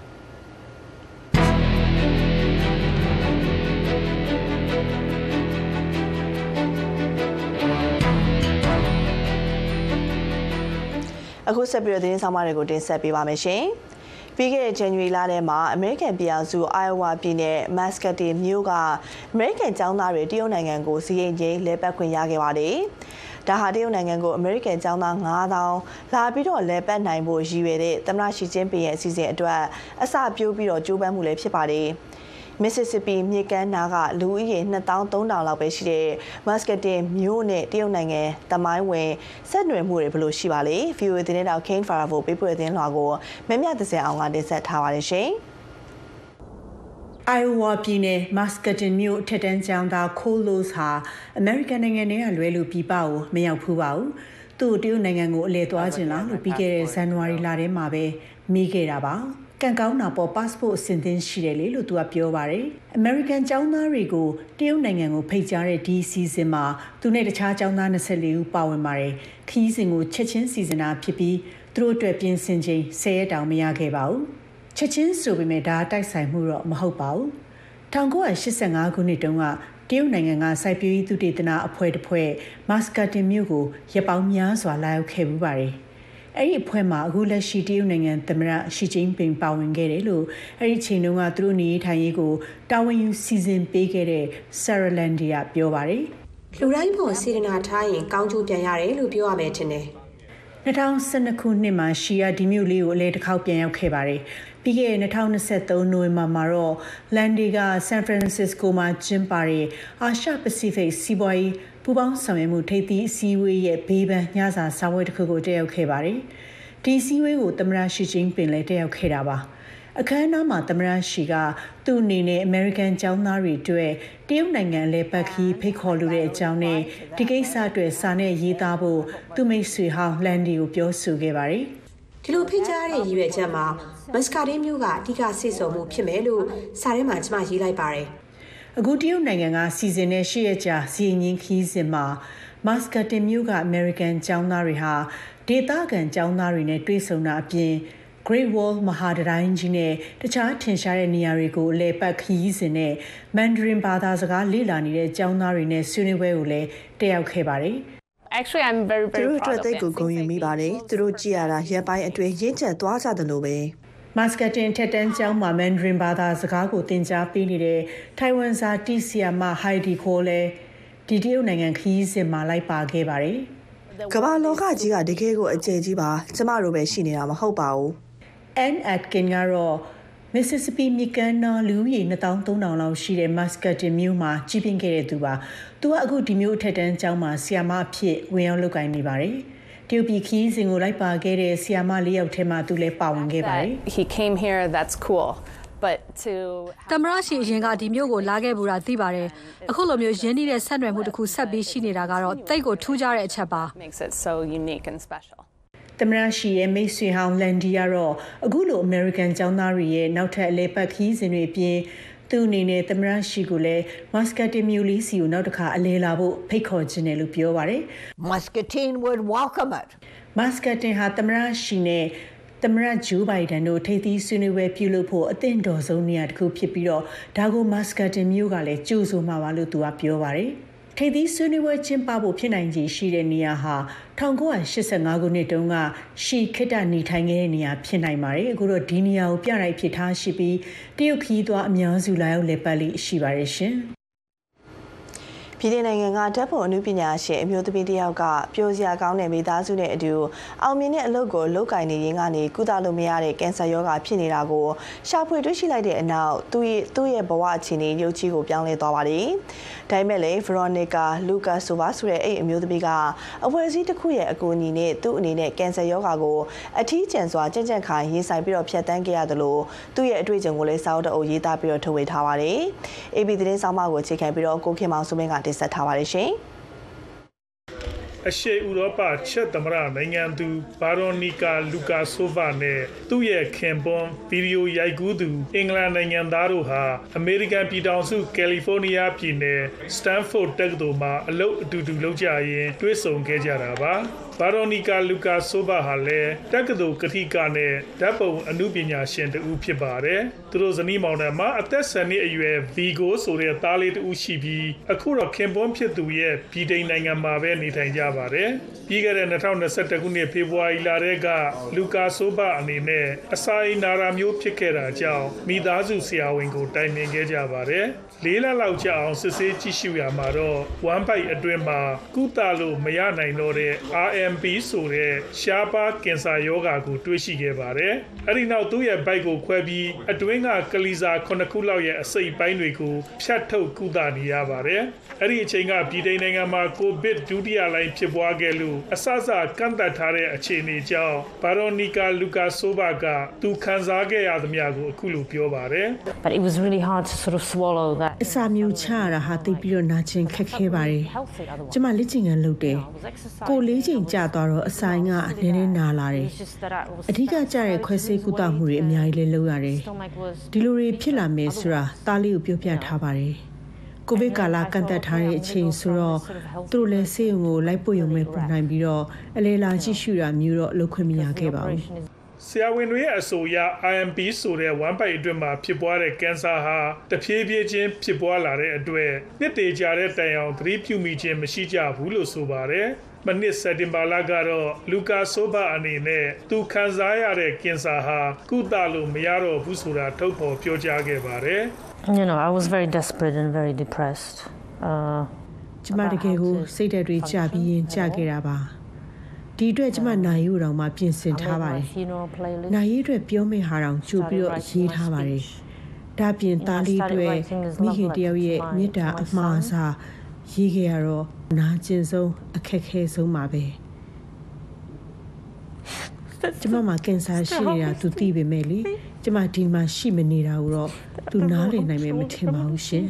အခုဆက်ပြီးတော့သတင်းဆောင်မတွေကိုတင်ဆက်ပေးပါမယ်ရှင်။ ပြီးခဲ့တဲ့ January လထဲမှာ American ပြည်အောင်စု Iowa ပြည်နယ် Muscatine မြို့က American ကျောင်းသားတွေတရုတ်နိုင်ငံကိုစီးရင်ချင်းလဲပတ်ခွင့်ရခဲ့ပါတယ်။ဒါဟာတရုတ်နိုင်ငံကို American ကျောင်းသား9000လာပြီးတော့လဲပတ်နိုင်ဖို့ရည်ရွယ်တဲ့သမ္မတရှီကျင်းပင်ရဲ့အစီအစဉ်အတွက်အစပြိုးပြီးတော့ကြိုးပမ်းမှုလည်းဖြစ်ပါတယ်။ Mississippi မြစ်ကမ်းနားကလူဦးရေ2300လောက်ပဲရှိတဲ့ Muscatine မြို့နဲ့တရုတ်နိုင်ငံတမိုင်းဝင်ဆက်နွယ်မှုတွေဘယ်လိုရှိပါလဲ VOA သတင်းတောက် Kane Faravo ပေးပို့တဲ့သတင်းလွှာကိုမမြတ်သစင်အောင်ကတင်ဆက်ထားပါတယ်ရှင်။ Iowa ပြည်နယ် Muscatine မြို့ထက်တန်းကျောင်းသား Colos ဟာ American နိုင်ငံထဲကလွဲလို့ပြည်ပကိုမရောက်ဖူးပါဘူး။သူ့တရုတ်နိုင်ငံကိုအလဲသွားခြင်းလားလို့ပြီးခဲ့တဲ့ဇန်နဝါရီလထဲမှာပဲမိခဲ့တာပါ။ ကံကောင်းတာပေါ် passport အဆင့်သင်းရှိတယ်လေလို့သူကပြောပါတယ်။ American ကျောင်းသားတွေကိုတရုတ်နိုင်ငံကိုဖိတ်ကြားတဲ့ဒီစီစဉ်မှာသူနဲ့တခြားကျောင်းသား24ဦးပါဝင်ပါတယ်။ခီးစဉ်ကိုချက်ချင်းစီစဉ်တာဖြစ်ပြီးသူတို့အတွက်ပြင်ဆင်ချိန်10ရက်တောင်မရခဲ့ပါဘူး။ချက်ချင်းဆိုပေမဲ့ဒါတိုက်ဆိုင်မှုတော့မဟုတ်ပါဘူး။1985ခုနှစ်တုန်းကတရုတ်နိုင်ငံကစိုက်ပျိုးရေးသုတေသနအဖွဲ့တစ်ဖွဲ့မတ်စကတင်မြို့ကိုရပောင်းများစွာလာရောက်ခဲ့မှုပါတယ်။ အဲ့ဒီအဖွဲ့မှာအခုလက်ရှိတရုတ်နိုင်ငံသမ္မတရှီကျင်းပင်ပါဝင်ခဲ့တယ်လို့အဲ့ဒီချိန်တုန်းကသူတို့နေထိုင်ရေးကိုတာဝန်ယူစီစဉ်ပေးခဲ့တဲ့ဆာရလန်ဒီကပြောပါတယ်လူတိုင်းပေါ်စေတနာထားရင်ကောင်းကျိုးပြန်ရတယ်လို့ပြောရမယ်ထင်တယ်2012ခုနှစ်မှာရှီယာဒီမြို့လေးကိုအလဲတစ်ခေါက်ပြန်ရောက်ခဲ့ပါတယ်ပြီးခဲ့တဲ့2023နိုဝင်ဘာမှာတော့လန်ဒီကဆန်ဖရန်စစ္စကိုမှာကျင်းပတဲ့အာရှပစိဖိတ်စီးပွားရေး ပူးပေါင်းဆောင်ရွက်မှုထိပ်သီးအစည်းအဝေးရဲ့ဘေးပန်းညစာစာပွဲတစ်ခုကိုတက်ရောက်ခဲ့ပါတယ်။ဒီအစည်းအဝေးကိုသမ္မတရှီကျင်းပင်လည်းတက်ရောက်ခဲ့တာပါ။အခမ်းအနားမှာသမ္မတရှီကသူ့အနေနဲ့ American ကျောင်းသားတွေအတွက်တရုတ်နိုင်ငံလဲပတ်ခီးဖိတ်ခေါ်လိုတဲ့အကြောင်းနဲ့ဒီကိစ္စအတွက်စာနဲ့ရေးသားဖို့သူ့မိတ်ဆွေဟောင်းလန်ဒီကိုပြောဆိုခဲ့ပါတယ်။ဒီလိုဖိတ်ကြားတဲ့ရည်ရွယ်ချက်မှာမစကာဒင်းမျိုးကအဓိကစိတ်ဆုံမှုဖြစ်မယ်လို့စာထဲမှာကျွန်မရေးလိုက်ပါတယ်။ အခုတရုတ်နိုင်ငံကစီစဉ်တဲ့ရှေ့ရကြာစီရင်ချင်းခီးစဉ်မှာမတ်စကတင်မြို့ကအမေရိကန်ကျောင်းသားတွေဟာဒေသခံကျောင်းသားတွေနဲ့တွေ့ဆုံတာအပြင် Great Wall မဟာတတိုင်းကြီးနဲ့တခြားထင်ရှားတဲ့နေရာတွေကိုအလဲပတ်ခရီးစဉ်နဲ့ Mandarin ဘာသာစကားလေ့လာနေတဲ့ကျောင်းသားတွေနဲ့ဆွေးနွေးပွဲကိုလည်းတက်ရောက်ခဲ့ပါတယ်။ Actually I'm very very proud of them သူတို့အတွက်သိကိုဂုဏ်ယူမိပါတယ်သူတို့ကြည်ရတာရပ်ပိုင်းအတွင်းရင့်ကျက်သွားကြတယ်လို့ပဲ မတ်စကတင်ထက်တန်းကျောင်းမှာမန်ဒရင်ဘာသာစကားကိုသင်ကြားပေးနေတဲ့ထိုင်ဝမ်စာတီဆီယာမဟိုင်ဒီခိုလည်းဒီတရုတ်နိုင်ငံခရီးစဉ်မှာလိုက်ပါခဲ့ပါတယ်။ကမ္ဘာလောကကြီးကတကယ်ကိုအကျယ်ကြီးပါကျမတို့ပဲရှိနေတာမဟုတ်ပါဘူး။ Ann Atkin ကတော့ Mississippi မြစ်ကမ်းနားလူဦးရေ2300လောက်ရှိတဲ့ Muscatine မြို့မှာကြီးပြင်းခဲ့တဲ့သူပါ။သူကအခုဒီမြို့အထက်တန်းကျောင်းမှာဆီယာမအဖြစ်ဝင်ရောက်လုပ်ကိုင်နေပါတယ်။ တရုတ်ပြည်ခီးစဉ်ကိုလိုက်ပါခဲ့တဲ့ဆီယာမလေးယောက်ထဲမှာသူလည်းပါဝင်ခဲ့ပါတယ်။ He came here that's cool. but to တမရရှိအရင်ကဒီမျိုးကိုလာခဲ့ဘူးတာသိပါတယ်အခုလိုမျိုးရင်းနှီးတဲ့ဆက်နွယ်မှုတစ်ခုဆက်ပြီးရှိနေတာကတော့တိတ်ကိုထူးခြားတဲ့အချက်ပါ makes it so unique and special သမရရှိရဲ့မိတ်ဆွေဟောင်းလန်ဒီကတော့အခုလို American ကျောင်းသားတွေရဲ့နောက်ထပ်အလဲပတ်ခီးစဉ်တွေပြင် သူအနေနဲ့သမရရှိကိုလည်း Muscatine မြို့လေးစီကိုနောက်တစ်ခါအလဲလာဖို့ဖိတ်ခေါ်ခြင်းတယ်လို့ပြောပါတယ် Muscatine would welcome it Muscatine ဟာသမရရှိနဲ့သမရဂျိုးဘိုင်ဒန်တို့ထိပ်သီးဆွေးနွေးပွဲပြုလုပ်ဖို့အသင့်တော်ဆုံးနေရာတစ်ခုဖြစ်ပြီးတော့ဒါကို Muscatine မြို့ကလည်းကြိုးဆိုမှာပါလို့သူကပြောပါတယ်။ ထိပ်သီးဆွေးနွေးပွဲကျင်းပဖို့ဖြစ်နိုင်ခြေရှိတဲ့နေရာဟာ1985ခုနှစ်တုန်းကရှီခိတ္တနေထိုင်ခဲ့တဲ့နေရာဖြစ်နိုင်ပါတယ်အခုတော့ဒီနေရာကိုပြလိုက်ဖြစ်ထားရှိပြီးတရုတ်ခီးသွားအများစုလာရောက်လည်ပတ်လိရှိပါတယ်ရှင်ပြည်내နိုင်ငံကဓာတ်ပုံအမှုပညာရှင်အမျိုးသမီးတစ်ယောက်ကပျော်စရာကောင်းတဲ့မိသားစုနဲ့အတူအောင်မြင်တဲ့အလုပ်ကိုလုပ်ကင်နေရင်းကနေကုသလို့မရတဲ့ကင်ဆာရောဂါဖြစ်နေတာကိုရှာဖွေတွေ့ရှိလိုက်တဲ့အနောက်သူ့ရဲ့သူ့ရဲ့ဘဝအခြေအနေရုပ်ကြီးကိုပြောင်းလဲသွားပါတယ်။ဒါပေမဲ့လည်း Veronica Lucas ဆိုပါဆိုတဲ့အဲ့အမျိုးသမီးကအဖွဲစည်းတစ်ခုရဲ့အကူအညီနဲ့သူ့အနေနဲ့ကင်ဆာရောဂါကိုအထီးကျန်စွာကြံ့ကြံ့ခိုင်ရင်ဆိုင်ပြီးတော့ဖြတ်တန်းခဲ့ရတယ်လို့သူ့ရဲ့အတွေ့အကြုံကိုလည်းစာအုပ်တအုပ်ရေးသားပြီးတော့ထုတ်ဝေထားပါတယ်။ AB သတင်းဆောင်မကိုအခြေခံပြီးတော့ကိုခင်မောင်စုမင်းကတင်ဆက်ထားပါတယ်ရှင် အရှေ့ဥရောပချက်သမရနိုင်ငံသူဘာရိုနီကာလူကာဆိုဗာနဲ့သူ့ရဲ့ခင်ပွန်းဗီဒီယိုရိုက်ကူးသူအင်္ဂလန်နိုင်ငံသားတို့ဟာအမေရိကန်ပြည်ထောင်စုကယ်လီဖိုးနီးယားပြည်နယ်စတန်ဖို့တက္ကသိုလ်မှာအလုပ်အတူတူလုပ်ကြရင်းတွေ့ဆုံခဲ့ကြတာပါ ဘာရိုနီကာလူကာဆိုဗာဟာလည်းတက္ကသိုလ်ကတိကနဲ့ဓာတ်ပုံအမှုပညာရှင်တူဖြစ်ပါတယ်။သူတို့ဇနီးမောင်နှံမှာအသက်10နှစ်အရွယ်ဗီဂိုဆိုတဲ့သားလေးတူရှိပြီးအခုတော့ခင်ပွန်းဖြစ်သူရဲ့ပြည်တိန်နိုင်ငံမှာပဲနေထိုင်ကြပါတယ်။ပြီးခဲ့တဲ့2021ခုနှစ်ဖေဖော်ဝါရီလတည်းကလူကာဆိုဗာအနေနဲ့အစာအိမ်နာရာမျိုးဖြစ်ခဲ့တာကြောင့်မိသားစုဆရာဝန်ကိုတိုင်ပင်ခဲ့ကြပါတယ်။လေးလလောက်ကြာအောင်စစ်ဆေးကြည့်ရှုရမှာတော့ဝမ်ပိုက်အတွင်းမှာကုသလို့မရနိုင်တော့တဲ့ RM AMP ဆိုတဲ့ရှားပါးကင်ဆာရောဂါကိုတွေ့ရှိခဲ့ပါတယ်။အဲဒီနောက်သူ့ရဲ့ဘိုက်ကိုခွဲပြီးအတွင်းကကလီစာ9ခုလောက်ရဲ့အစိတ်ပိုင်းတွေကိုဖြတ်ထုတ်ကုသနေရပါတယ်။ အဲဒီအချိန်ကပြည်ထိုင်နိုင်ငံမှာကိုဗစ်ဒုတိယလိုင်းဖြစ်ပွားခဲ့လို့အဆအဆကန့်သတ်ထားတဲ့အခြေအနေကြောင့်ဘာရိုနီကာလူကာဆိုဗာကသူခံစားခဲ့ရသမျှကိုအခုလိုပြောပါတယ်။ But it was really hard to sort of swallow that အစာမျိုးချရတာဟာသိပြီးတော့နာကျင်ခက်ခဲပါတယ်။ကျမလက်ကျင်ကန်လုပ်တယ်။ကိုလေးချိန်ကြာသွားတော့အဆိုင်ကနည်းနည်းနာလာတယ်။အဓိကကျတဲ့ခွဲစိတ်ကုသမှုတွေအများကြီးလည်းလုပ်ရတယ်။ဒီလိုတွေဖြစ်လာမယ်ဆိုတာသားလေးကိုပြောပြထားပါတယ်။ ကိုဗစ်ကာလကန့်သက်ထားတဲ့အချိန်ဆိုတော့သူတို့လည်းဆေးရုံကိုလိုက်ပို့ရုံပဲပုံနိုင်ပြီးတော့အလဲလာကြည့်ရှုတာမျိုးတော့လုပ်ခွင့်မရခဲ့ပါဘူးဆရာဝန်တွေရဲ့အဆိုအရ IMP ဆိုတဲ့ဝမ်ပိုက်အတွင်းမှာဖြစ်ပွားတဲ့ကင်ဆာဟာတဖြည်းဖြည်းချင်းဖြစ်ပွားလာတဲ့အတွက်နှစ်တည်ကြတဲ့တိုင်အောင်သတိပြုမိခြင်းမရှိကြဘူးလို့ဆိုပါတယ်။မနှစ်စက်တင်ဘာလကတော့လူကာဆိုဘာအနေနဲ့သူခံစားရတဲ့ကင်ဆာဟာကုသလို့မရတော့ဘူးဆိုတာထုတ်ဖော်ပြောကြားခဲ့ပါတယ် You know I was very desperate and very depressed uh ကျမတကယ်ကိုစိတ်ဓာတ်တွေကျပြီးရင်ကျခဲ့တာပါဒီအတွက်ကျမနိုင်ယူတော်မှာပြင်ဆင်ထားပါတယ်နိုင်ယူအတွက်ပြောမယ့်ဟာတောင်ကြိုပြီးတော့ရေးထားပါတယ်ဒါပြင်သားလေးတွေမိခင်တယောက်ရဲ့မေတ္တာအမှားအစားရေးခဲ့ရတော့နာကျင်ဆုံးအခက်ခဲဆုံးပါပဲကျမမှာကင်ဆာရှိနေတာသူသိပေမဲ့လေ ကျမဒီမှာရှိမနေတာကိုတော့သူနားလည်နိုင်မယ်မထင်ပါဘူးရှင်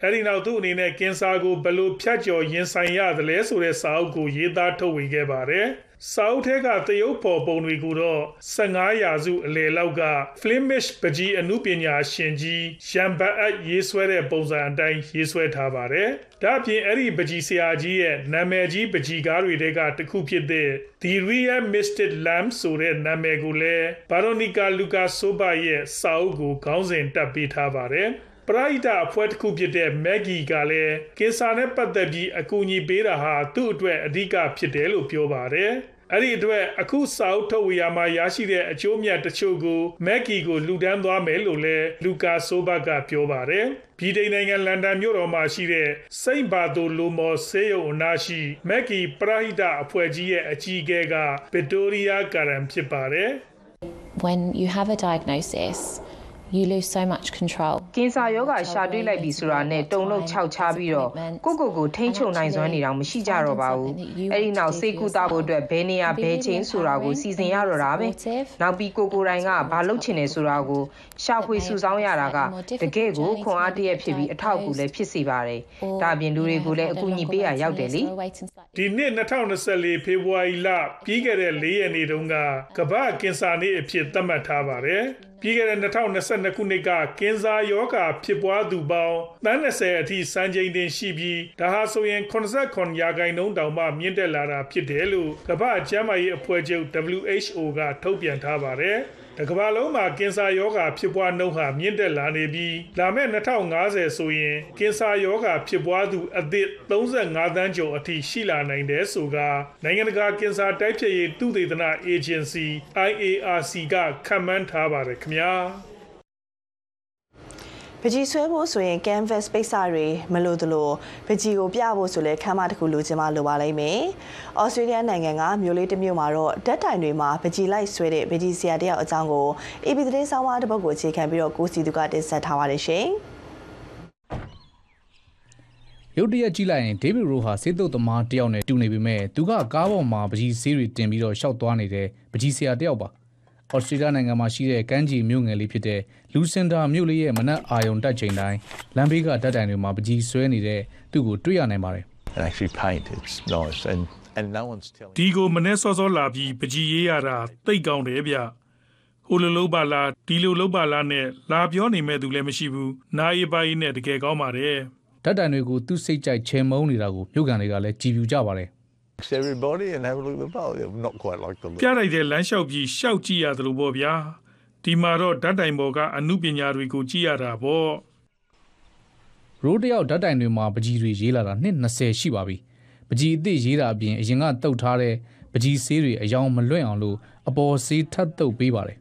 အဲ့ဒီနောက်သူ့အနေနဲ့ကင်ဆာကိုဘယ်လိုဖြတ်ကျော်ရင်ဆိုင်ရသလဲဆိုတဲ့စာအုပ်ကိုရေးသားထုတ်ဝေခဲ့ပါတယ်။ စာအုပ်ထဲကသရုပ်ဖော်ပုံတွေကိုတော့15ရာစုအလယ်လောက်က Flemish ပကြီးအမှုပညာရှင်ကြီးရန်ဘတ်အပ်ရေးဆွဲတဲ့ပုံစံအတိုင်းရေးဆွဲထားပါတယ်။ဒါ့အပြင်အဲ့ဒီပကြီးဆရာကြီးရဲ့နာမည်ကြီးပကြီးကားတွေထဲကတစ်ခုဖြစ်တဲ့ The Real Mystic Lamp ဆိုတဲ့နာမည်ကိုလည်း Veronica Lucas Soba ရဲ့စာအုပ်ကိုခေါင်းစဉ်တပ်ပေးထားပါတယ်။ ပရိုက်တာအဖွဲ့တစ်ခုဖြစ်တဲ့မက်ဂီကလည်းကင်ဆာနဲ့ပတ်သက်ပြီးအကူအညီပေးတာဟာသူ့အတွက်အဓိကဖြစ်တယ်လို့ပြောပါတယ်။အဲ့ဒီအတွက်အခုစာအုပ်ထုတ်ဝေရမှာရရှိတဲ့အကျိုးမြတ်တချို့ကိုမက်ကီကိုလှူဒန်းသွားမယ်လို့လည်းလူကာဆိုဘတ်ကပြောပါတယ်။ဗြိတိန်နိုင်ငံလန်ဒန်မြို့တော်မှာရှိတဲ့စိန့်ဘာသိုလိုမော်ဆေးရုံအနားရှိမက်ကီပရိုက်တာအဖွဲ့ကြီးရဲ့အကြီးအကဲကဗစ်တိုးရီယာကာရန်ဖြစ်ပါတယ်။ When you have a diagnosis you lose so much control ကင်ဆာယောဂရှာတွေ့လိုက်ပြီဆိုတာနဲ့တုံလုံးခြောက်ချပြီးတော့ကိုကိုကိုထိမ့်ချုံနိုင်စွမ်းနေတော့မရှိကြတော့ပါဘူးအဲ့ဒီနောက်စိတ်ကူတာဖို့အတွက်ဘယ်နေရာဘယ်ချိန်ဆိုတာကိုစီစဉ်ရတော့တာပဲနောက်ပြီးကိုကိုတိုင်းကဘာလုပ်ချင်နေဆိုတာကိုရှာဖွေစုဆောင်းရတာကတကယ်ကိုခွန်အားတရက်ဖြစ်ပြီးအထောက်အကူလည်းဖြစ်စေပါတယ်ဒါပြင်လူတွေကိုလည်းအကူအညီပေးရရောက်တယ်လေဒီနှစ်2024ဖေဖော်ဝါရီလပြီးခဲ့တဲ့၄ရက်နေ့တုန်းကကမ္ဘာကင်ဆာနေ့အဖြစ်သတ်မှတ်ထားပါတယ် ပြီးခဲ့တဲ့2022ခုနှစ်ကကင်ဆာရောဂါဖြစ်ပွားသူပေါင်းတန်း20အထိစံချိန်တင်ရှိပြီးဒါဟာဆိုရင်89ရာခိုင်နှုန်းတောင်မှမြင့်တက်လာတာဖြစ်တယ်လို့ကမ္ဘာ့ကျန်းမာရေးအဖွဲ့ချုပ် WHO ကထုတ်ပြန်ထားပါတယ်။ တကမ္ဘာလုံးမှာကင်ဆာရောဂါဖြစ်ပွားနှုန်းဟာမြင့်တက်လာနေပြီးလာမယ့်2050ဆိုရင်ကင်ဆာရောဂါဖြစ်ပွားသူအသစ်35သန်းကျော်အထိရှိလာနိုင်တယ်ဆိုကနိုင်ငံတကာကင်ဆာတိုက်ဖျက်ရေးသုတေသနအေဂျင်စီ IARC ကခန့်မှန်းထားပါတယ်ခင်ဗျာ ပကြီးဆွဲဖို့ဆိုရင် canvas ပိတ်စာတွေမလို့သလိုပကြီးကိုပြဖို့ဆိုလဲခမ်းမတစ်ခုလိုချင်မှလိုပါလိမ့်မယ်။ဩစတြေးလျနိုင်ငံကမြို့လေးတစ်မြို့မှာတော့ဓာတ်တိုင်တွေမှာပကြီးလိုက်ဆွဲတဲ့ပကြီးဆရာတယောက်အကြောင်းကို AP သတင်းဆောင်မတစ်ပုဒ်ကိုအခြေခံပြီးတော့ကိုစီသူကတင်ဆက်ထားပါတယ်ရှင်။ရုတ်တရက်ကြည့်လိုက်ရင်ဒေးဗစ်ရိုဟာစေတုတ်သမားတယောက်နဲ့တူနေပေမဲ့သူကကားပေါ်မှာပကြီးဆေးတွေတင်ပြီးတော့ရှောက်သွားနေတဲ့ပကြီးဆရာတယောက်ပါ။ ဩစတြေးလျနိုင်ငံမှာရှိတဲ့ကမ်းခြေမြို့ငယ်လေးဖြစ်တဲ့လူစင်တာမြို့လေးရဲ့မနက်အာရုံတက်ချိန်တိုင်းလမ်းဘေးကဓာတ်တိုင်တွေမှာပကြီးဆွဲနေတဲ့သူ့ကိုတွေ့ရနိုင်ပါတယ် and actually paint it's nice and and no one's telling ဒီကိုမနေ့စောစောလာပြီးပကြီးရေးရတာတိတ်ကောင်းတယ်ဗျဟိုလိုလုံးပါလားဒီလိုလုံးပါလားနဲ့လာပြောနေမဲ့သူလည်းမရှိဘူးနားရီပိုင်းနဲ့တကယ်ကောင်းပါတယ်ဓာတ်တိုင်တွေကိုသူ့စိတ်ကြိုက်ချေမုန်းနေတာကိုမြို့ကန်တွေကလည်းကြည်ပြူကြပါတယ် everybody and have a look at the bowl not quite like the ပြလိုက်တဲ့လမ်းလျှောက်ပြီးရှောက်ကြည့်ရတယ်လို့ပေါ့ဗျာဒီမှာတော့ဓာတ်တိုင်ပေါ်ကအမှုပညာတွေကိုကြည့်ရတာပေါ့ရိုးတယောက်ဓာတ်တိုင်တွေမှာပကြီးတွေရေးလာတာနှစ်20ရှိပါပြီပကြီးအစ်စ်ရေးတာအပြင်အရင်ကတုတ်ထားတဲ့ပကြီးဆေးတွေအယောင်မလွင့်အောင်လို့အပေါ်ဆေးထပ်တုတ်ပေးပါတယ်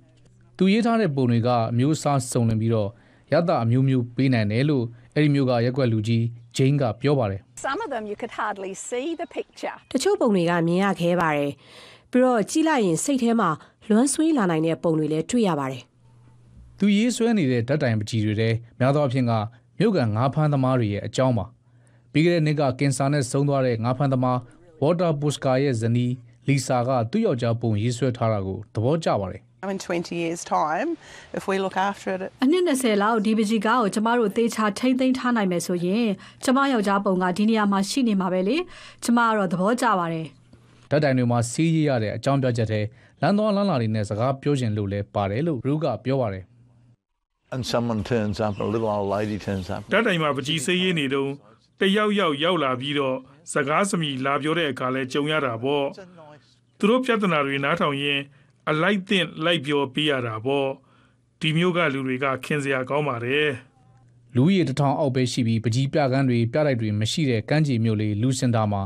သူရေးထားတဲ့ပုံတွေကအမျိုးအစားစုံလင်ပြီးတော့ရတအမျိုးမျိုးပေးနိုင်တယ်လို့ အဲ့ဒီမျိုးကရက်ွက်လူကြီးဂျိန်းကပြောပါတယ် Some of them you could hardly see the picture တချို့ပုံတွေကမြင်ရခဲပါတယ်ပြီးတော့ကြည့်လိုက်ရင်စိတ်ထဲမှာလွမ်းဆွေးလာနိုင်တဲ့ပုံတွေလည်းတွေ့ရပါတယ်။သူရေးဆွဲနေတဲ့ဓာတ်တိုင်ပကြီးတွေထဲများသောအားဖြင့်ကမြို့ကန်ငါးဖမ်းသမားတွေရဲ့အကြောင်းပါ။ပြီးခဲ့တဲ့နှစ်ကကင်ဆာနဲ့ဆုံးသွားတဲ့ငါးဖမ်းသမားဝေါ်တာပုစကာရဲ့ဇနီးလီဆာကသူ့ယောက်ျားပုံရေးဆွဲထားတာကိုသဘောကျပါတယ်။ in 20 years time if we look after it အနည်း20လောက်ဒီပကြီးကားကိုကျမတို့သေချာထိမ့်သိမ်းထားနိုင်မယ်ဆိုရင်ကျမယောက်ျားပုံကဒီနေရာမှာရှိနေမှာပဲလေကျမကတော့သဘောကျပါတယ်ဓာတ်တိုင်တွေမှာစီးရရတဲ့အကြောင်းပြချက်တဲ့လမ်းတော်လမ်းလာတွေနဲ့စကားပြောခြင်းလို့လဲပါတယ်လို့ရူကပြောပါတယ် and someone turns up a little old lady turns up ဓာတ်တိုင်မှာပကြီးစေးရင်းနေတုန်းတယောက်ယောက်ရောက်လာပြီးတော့စကားစမြည်လာပြောတဲ့အခါလဲကြုံရတာပေါ့သူတို့ပြဿနာတွေနားထောင်ရင် အလိုက်သင့်လိုက်ပြောပေးရတာပေါ့ဒီမျိုးကလူတွေကခင်စရာကောင်းပါတယ်လူရည်တထောင်အောက်ပဲရှိပြီးပကြီးပြကန်းတွေပြလိုက်တွေမရှိတဲ့ကမ်းခြေမြို့လေးလူစင်တာမှာ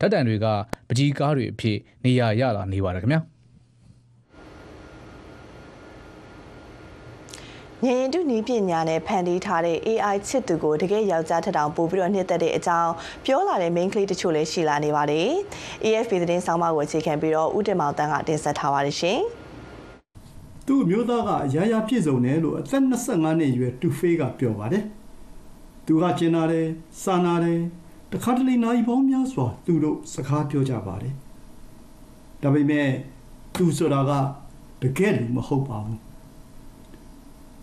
ဓာတ်တန်တွေကပကြီးကားတွေအဖြစ်နေရာရလာနေပါတယ်ခင်ဗျာ ညင်တူနီးပညာနဲ့ဖန်တီးထားတဲ့ AI ချစ်သူကိုတကယ်ယောက်ျားထက်တောင်ပိုပြီးတော့နှစ်သက်တဲ့အကြောင်းပြောလာတဲ့ main ကလေးတချို့လည်းရှိလာနေပါတယ်။ AFP သတင်းဆောင်မကိုအခြေခံပြီးတော့ဦးတင်မောင်တန်းကတင်ဆက်ထားပါတယ်ရှင်။သူ့မျိုးသားကအရာရာပြည့်စုံတယ်လို့အသက်25နှစ်အရွယ်တူဖေးကပြောပါတယ်။သူကကျင်နာတယ်၊စာနာတယ်တခါတလေနိုင်ပေါင်းများစွာသူတို့စကားပြောကြပါတယ်။ဒါပေမဲ့သူဆိုတာကတကယ်လို့မဟုတ်ပါဘူး။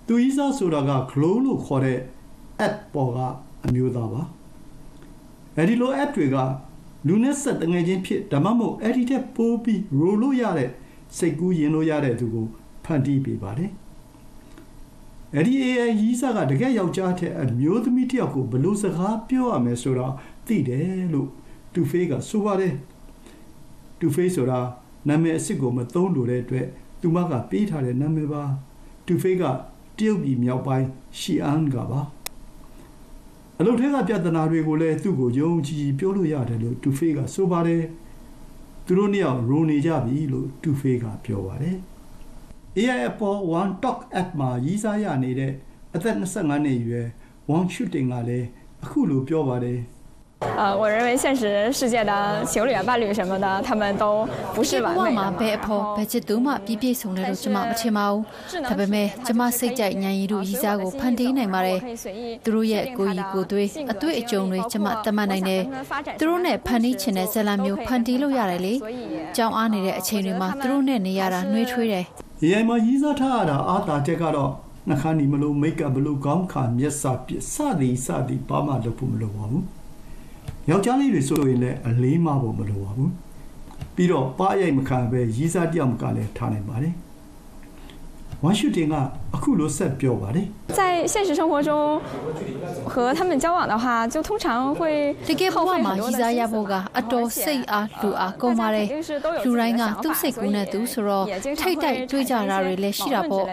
သူဤစားဆိုတာက glow လို့ခေါ်တဲ့ app ပေါ်ကအမျိုးသားပါ။အဲဒီလို app တွေကလူနဲ့ဆက်တငယ်ချင်းဖြစ်ဓမ္မမို့အဲ့ဒီတဲ့ပိုးပြီး roll လို့ရတဲ့စိတ်ကူးရင်လို့ရတဲ့သူကိုဖန်တီးပေးပါတယ်။အဲ့ဒီ AI ကြီးစားကတကယ်ယောက်ျားတဲ့အမျိုးသမီးတယောက်ကိုဘလို့စကားပြောရမယ်ဆိုတော့သိတယ်လို့တူဖေးကဆိုပါတယ်တူဖေးဆိုတာနာမည်အစ်စ်ကိုမသုံးလို့တဲ့အတွက်သူမကပေးထားတဲ့နာမည်ပါတူဖေးက တရုတ်ပြည်မြောက်ပိုင်းရှီအန်ကပါအလုပ်ထဲကပြဿနာတွေကိုလည်းသူ့ကိုယုံကြည်ပြောလို့ရတယ်လို့တူဖေးကဆိုပါတယ်သူတို့နှစ်ယောက်ရိုနေကြပြီလို့တူဖေးကပြောပါတယ် AI Apple One Talk App မှာရည်စားရနေတဲ့အသက်25နှစ်အရွယ် Wang Shooting ကလည်းအခုလိုပြောပါတယ် 呃，我认为现实世界的情侣啊、伴侣什么的，他们都不是完美的。 မှာဘယ်အဖို့ဘယ်ချစ်သူမှပြည့်ပြည့်စုံတယ်လို့ကျွန်မမထင်ပါဘူး။ဒါပေမဲ့ကျွန်မစိတ်ကြိုက်ဉာဏ်ရည်တို့ရည်စားကိုဖန်တီးနိုင်ပါတယ်။သူတို့ရဲ့ကိုယ်ရည်ကိုယ်သွေးအတွေ့အကြုံတွေကျွန်မတတ်မှတ်နိုင်တယ်။သူတို့နဲ့ဖန်တီးချင်တဲ့ဇာတ်လမ်းမျိုးဖန်တီးလို့ရတယ်လေ။ကြောင်အားနေတဲ့အချိန်တွေမှာသူတို့နဲ့နေရတာနှွေးထွေးတယ် AI မှာရည်စားထားရတာအာသာချက်ကတော့နှခမ်းနီမလို့မိတ်ကပ်ဘလို့ကောင်းခါမျက်စာပြစသည်စသည်ဘာမှလုပ်ဖို့မလိုပါဘူး ယောက်ျားလေးတွေဆိုရင်လည်းအလေးမဖို့မလိုပါဘူးပြီးတော့ပါရိုက်မခံပဲရည်စားတယောက်မကလည်းထားနိုင်ပါတယ်ဝမ်ရှူတင်က အခုလိုဆက်ပြောပါတယ် 在现实生活中和他们交往的话，就通常会 တကယ်ဘဝမှာရည်စားရဖို့ကအတော်စိတ်အားလူအားကုန်ပါတယ်လူတိုင်းကသူ့စိတ်ကူးနဲ့သူဆိုတော့ထိတ်တိုက်တွေးကြတာတွေလည်းရှိတာပေါ့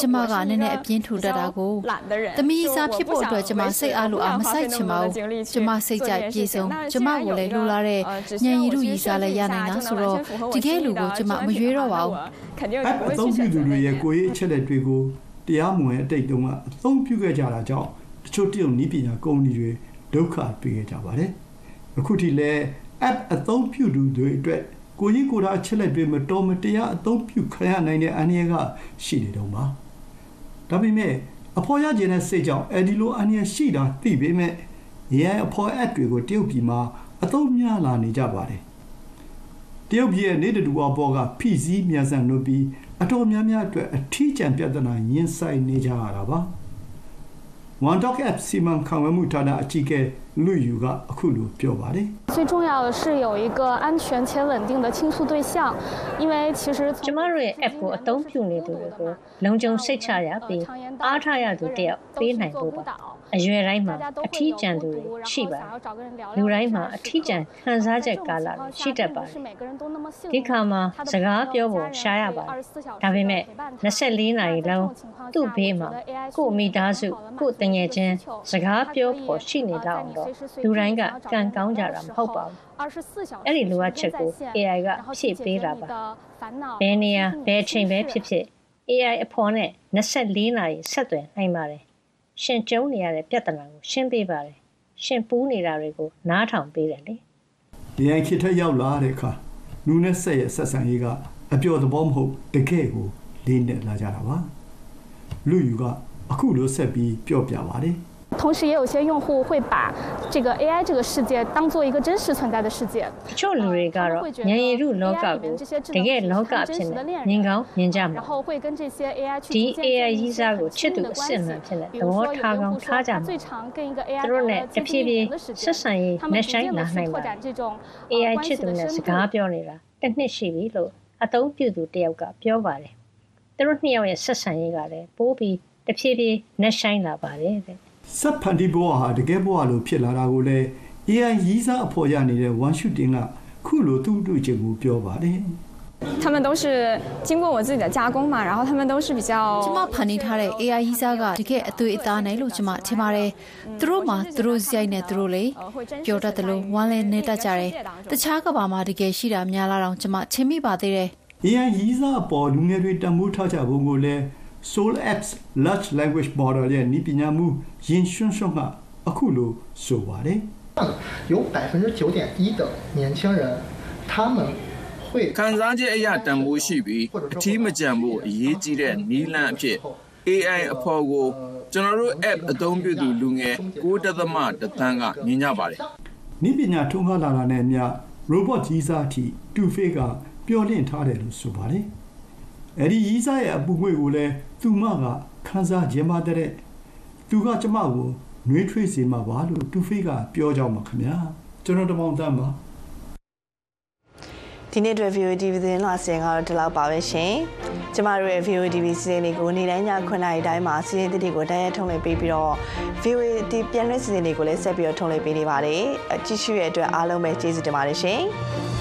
ကျမကနည်းနည်းအပြင်းထူတတ်တာကိုသမီးစားဖြစ်ဖို့အတွက်ကျမစိတ်အားလူအားမဆိုင်ချင်ပါဘူးကျမစိတ်ကြိုက်ပြေဆုံးကျမကိုလည်းလူလာတဲ့ညံရည်လူရည်စားလည်းရနိုင်တာဆိုတော့တကယ်လူကိုကျမမရွေးတော့ပါဘူး 肯定 အ 是不 အ 会 သုံး 去 ပြု 选 သူ 择 တွေ 那 ရဲ့ 个。 ကိုယ်ရေးအချက်လက်တွေကို တရားမဝင်အတိတ်တုန်းကအသုံးပြုခဲ့ကြတာကြောင့်တချို့တရုတ်နည်းပညာကုမ္ပဏီတွေဒုက္ခတွေ့ခဲ့ကြပါတယ်အခုထိလည်း app အသုံးပြုသူတွေအတွက်ကိုယ်ရေးကိုယ်တာအချက်လက်တွေမတော်မတရားအသုံးပြုခံရနိုင်တဲ့အန္တရာယ်ကရှိနေတော့ပါဒါပေမဲ့အဖော်ရခြင်းတဲ့စိတ်ကြောင့်အဲဒီလိုအန္တရာယ်ရှိတာသိပေမဲ့ AI အဖော် app တွေကိုတရုတ်ပြည်မှာအသုံးများလာနေကြပါတယ်တရုတ်ပြည်ရဲ့နေတတူအပေါ်ကဖိစည်းမြန်ဆန်လို့ပြီး အတော်များများအတွက်အထီးကျန်ပြဿနာရင်ဆိုင်နေကြရတာပါ One Talk App စီမံခန့်ခွဲမှုဌာနအကြီးအကဲ လူယူကအခုလိုပြောပါတယ် 最重要的是有一个安全且稳定的倾诉对象，因为其实 ကျမတို့ရဲ့ app ကိုအသုံးပြုနေသူတွေကိုလုံခြုံစိတ်ချရပြီးအားထားရသူတယောက်ပေးနိုင်ဖို့ပါအရွယ်တိုင်းမှာအထီးကျန်သူတွေရှိပါတယ်လူတိုင်းမှာအထီးကျန်ခံစားချက်ကာလတွေရှိတတ်ပါတယ်ဒီခါမှာစကားပြောဖို့ရှားရပါတယ်ဒါပေမဲ့24နာရီလုံးသူ့ဘေးမှာကို့မိသားစုကို့တငယ်ချင်းစကားပြောဖို့ရှိနေတော့အောင်တော့ လူတိုင်းကကံကောင်းကြတာမဟုတ်ပါဘူး24小时အဲ့ဒီလိုအပ်ချက်ကို AI ကဖြည့်ပေးတာပါဘယ်နေရာဘယ်အချိန်ပဲဖြစ်ဖြစ် AI အဖော်နဲ့24နာရီဆက်သွယ်နိုင်ပါတယ်။ရှင်ကျုံနေရတဲ့ပြဿနာကိုရှင်းပေးပါတယ်။ရှင်ပူးနေတာတွေကိုနားထောင်ပေးတယ်လေ AI ခေတ်ထက်ရောက်လာတဲ့အခါလူနဲ့ဆက်ရဲ့ဆက်ဆံရေးကအပျော်သဘောမဟုတ်တကယ်ကိုလေးနက်လာကြတာပါလူယူကအခုလိုဆက်ပြီးပြောပြပါတယ် 同时也有些用户会把这个 AI 这个世界当做一个真实存在的世界。 ။တချို့လူတွေကတော့ဉာဏ်ရည်ရုလောကကိုတကယ်လောကအဖြစ်နဲ့မြင်ကောင်းမြင်ကြမှာ 然后会跟这些 AI 去 ဒီ 逐渐建 AI 立 ကြီး 一 စား 些 ကို 很 ချစ် 亲 သူ 密的 အ 关 စစ်မှန် 系。 ဖြစ်နဲ့ 比 သ 如 ဘော 说，有 ထား 的 ကော 用 င်း 户说 ထားကြ 他 မှာ 最常跟一个 AI သူတို့နဲ့ 聊 တ 天 ဖြည်းဖြည်း 的时 ဆက် 间， ဆံရေး 他们 နဲ့ 逐 ဆိုင် 渐 လာ 的 နိုင် 去 ပါ 拓展这种 AI 呃关 ချစ် 系 သူ 的 နဲ့ 深 စ 度。 ကားပြောနေတာတစ်နှစ်ရှိပြီလို့အသုံးပြုသူတယောက်ကပြောပါတယ်။သူတို့နှစ်ယောက်ရဲ့ဆက်ဆံရေးကလည်းပိုးပြီးတဖြည်းဖြည်းနဲ့ဆိုင်လာပါတယ်တဲ့ ဆက်ဖန်တီဘဝဟာတကယ်ဘဝလိုဖြစ်လာတာကိုလည်း AI ရည်စားအဖော်ရနေတဲ့ဝမ်ရှူတင်ကခုလိုသူ့တွေ့ချင်ကိုပြောပါတယ် 他们都是经过我自己的加工嘛，然后他们都是比较 ကျမဖန်တီးထားတဲ့ AI ရည်စားကတကယ်အသွေးအသားနိုင်လို့ကျမထင်ပါတယ်။သူတို့မှသူတို့ဇိုက်နဲ့သူတို့လေပြောတတ်တယ်လို့ဝမ်းလဲနေတတ်ကြတယ်။တခြားကဘာမှတကယ်ရှိတာများလာတော့ကျမထင်မိပါသေးတယ်။ AI ရည်စားအပေါ်လူငယ်တွေတံမိုးထားကြဖို့ကိုလည်း Soul Apps Large Language Model ရဲ့ဤပညာမှုယင်ရွှန်းရွှန်းကအခုလိုဆိုပါတယ် 有百分之九点一的年轻人，他们会 ခံစားချက်အရာတန်ဖိုးရှိပြီးအထီးမကြံဖို့အရေးကြီးတဲ့နီးလန့်အဖြစ် AI အဖို့ကိုကျွန်တော်တို့ app အသုံးပြုသူလူငယ်9.1တန်းကမြင်ကြပါတယ် ဤပညာထုံးကားလာတာနဲ့အမျှ robot ကြီးစားအထိတူဖေးကပျော်လင့်ထားတယ်လို့ဆိုပါတယ် အဲ့ဒီကြီးစားရဲ့အပူငွေကိုလည်းသူမကခန်းစားခြင်းပါတဲ့သူကကျမကိုနှွေးထွေးစေမှာပါလို့တူဖေးကပြောကြမှာခင်ဗျာကျွန်တော်တမောင်တန်းပါဒီနေ့အတွက် VOD သတင်းလာစင်ကတော့ဒီလောက်ပါပဲရှင်။ကျမတို့ရဲ့ VOD စီစဉ်လေးကိုနေ့တိုင်းည9:00နာရီတိုင်းမှာစီစဉ်သစ်တွေကိုတိုက်ရိုက်ထုတ်လွှင့်ပေးပြီးတော့ VOD ပြန်လွှင့်စီစဉ်လေးကိုလည်းဆက်ပြီးတော့ထုတ်လွှင့်ပေးနေပါတယ်။အကြည့်ရှုရဲ့အတွက်အားလုံးပဲကျေးဇူးတင်ပါတယ်ရှင်။